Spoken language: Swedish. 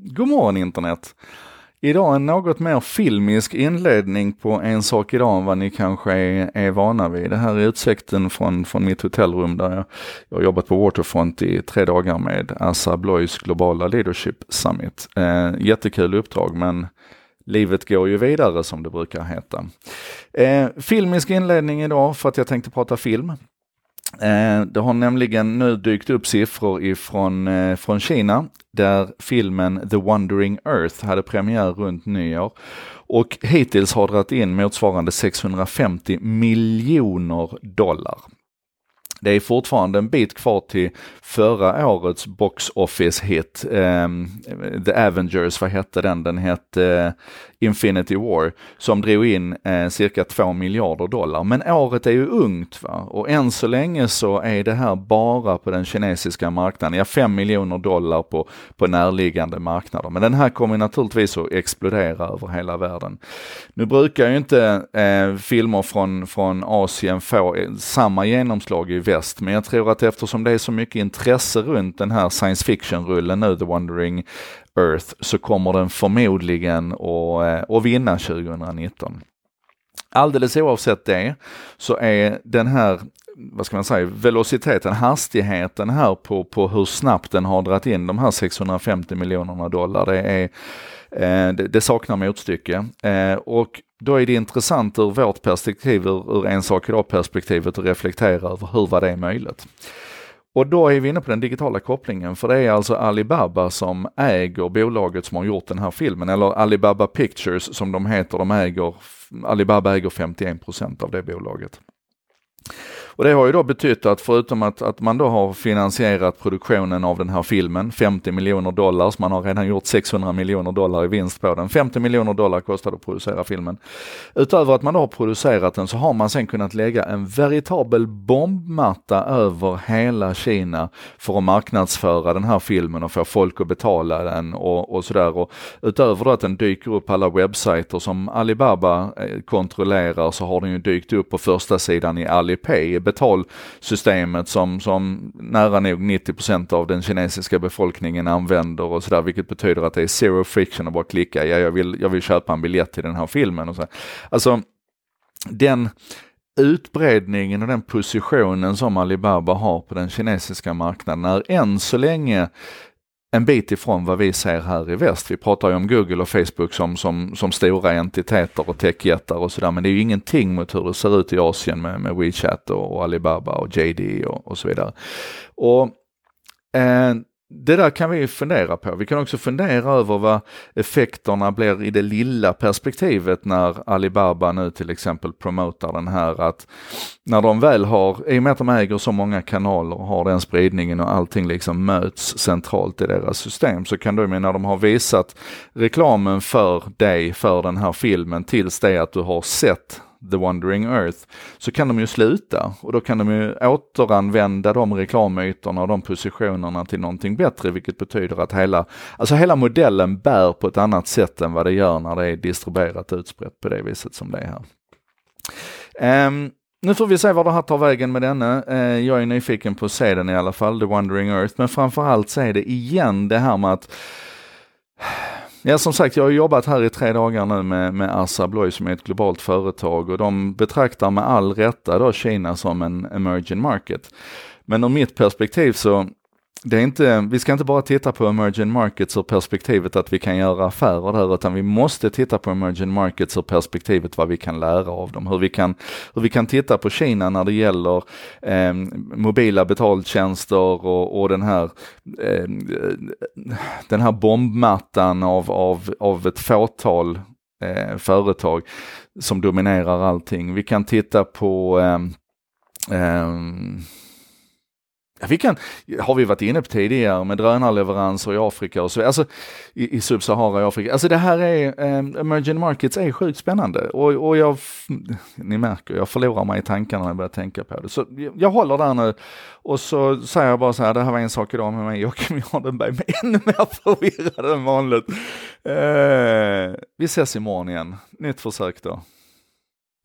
God morgon internet! Idag en något mer filmisk inledning på En sak idag än vad ni kanske är, är vana vid. Det här är utsikten från, från mitt hotellrum där jag, jag har jobbat på Waterfront i tre dagar med Assa Abloys globala leadership summit. Eh, jättekul uppdrag men livet går ju vidare som det brukar heta. Eh, filmisk inledning idag för att jag tänkte prata film. Eh, det har nämligen nu dykt upp siffror ifrån eh, från Kina där filmen The Wandering Earth hade premiär runt nyår. Och hittills har dragit in motsvarande 650 miljoner dollar. Det är fortfarande en bit kvar till förra årets box office hit, Um, The Avengers, vad hette den? Den hette uh, Infinity War, som drog in uh, cirka 2 miljarder dollar. Men året är ju ungt va? och än så länge så är det här bara på den kinesiska marknaden. Ja, 5 miljoner dollar på, på närliggande marknader. Men den här kommer naturligtvis att explodera över hela världen. Nu brukar ju inte uh, filmer från, från Asien få samma genomslag i väst, men jag tror att eftersom det är så mycket intresse runt den här science fiction-rullen nu, The Wandering Earth, så kommer den förmodligen att, eh, att vinna 2019. Alldeles oavsett det så är den här vad ska man säga, velociteten, hastigheten här på, på hur snabbt den har dragit in de här 650 miljonerna dollar, det, är, eh, det, det saknar motstycke. Eh, och då är det intressant ur vårt perspektiv, ur, ur en sak idag perspektivet, att reflektera över hur var det är möjligt. Och då är vi inne på den digitala kopplingen, för det är alltså Alibaba som äger bolaget som har gjort den här filmen, eller Alibaba Pictures som de heter, de äger, Alibaba äger 51% av det bolaget. Och det har ju då betytt att förutom att, att man då har finansierat produktionen av den här filmen, 50 miljoner dollar, så man har redan gjort 600 miljoner dollar i vinst på den. 50 miljoner dollar kostade att producera filmen. Utöver att man då har producerat den så har man sen kunnat lägga en veritabel bombmatta över hela Kina för att marknadsföra den här filmen och få folk att betala den och, och sådär. Och utöver då att den dyker upp på alla webbsajter som Alibaba eh, kontrollerar så har den ju dykt upp på första sidan i Alipay betalsystemet som, som nära nog 90% av den kinesiska befolkningen använder och sådär, vilket betyder att det är zero friction att bara klicka, ja jag vill, jag vill köpa en biljett till den här filmen och så. Alltså, den utbredningen och den positionen som Alibaba har på den kinesiska marknaden är än så länge en bit ifrån vad vi ser här i väst. Vi pratar ju om Google och Facebook som, som, som stora entiteter och techjättar och sådär, men det är ju ingenting mot hur det ser ut i Asien med, med WeChat och, och Alibaba och JD och, och så vidare. Och eh, det där kan vi fundera på. Vi kan också fundera över vad effekterna blir i det lilla perspektivet när Alibaba nu till exempel promotar den här att när de väl har, i och med att de äger så många kanaler och har den spridningen och allting liksom möts centralt i deras system så kan de när de har visat reklamen för dig, för den här filmen tills det att du har sett The Wandering Earth, så kan de ju sluta och då kan de ju återanvända de reklamytorna och de positionerna till någonting bättre, vilket betyder att hela, alltså hela modellen bär på ett annat sätt än vad det gör när det är distribuerat utspritt på det viset som det är här. Um, nu får vi se var det här tar vägen med denna. Ehm, jag är nyfiken på att se den i alla fall, The Wandering Earth, men framförallt så är det igen det här med att Ja som sagt, jag har jobbat här i tre dagar nu med, med Assa Abloy som är ett globalt företag och de betraktar med all rätta då Kina som en emerging market. Men ur mitt perspektiv så det är inte, vi ska inte bara titta på emerging markets ur perspektivet att vi kan göra affärer där, utan vi måste titta på emerging markets ur perspektivet vad vi kan lära av dem. Hur vi kan, hur vi kan titta på Kina när det gäller eh, mobila betaltjänster och, och den här, eh, den här bombmattan av, av, av ett fåtal eh, företag som dominerar allting. Vi kan titta på eh, eh, vi kan, har vi varit inne på tidigare med drönarleveranser i Afrika och så, alltså i, i Subsahara i Afrika. Alltså det här är, eh, emerging markets är sjukt spännande och, och jag, ni märker, jag förlorar mig i tankarna när jag börjar tänka på det. Så jag, jag håller där nu och så säger jag bara så här, det här var en sak idag med mig, Joakim Jardenberg, men ännu mer förvirrad än vanligt. Eh, vi ses imorgon igen, nytt försök då.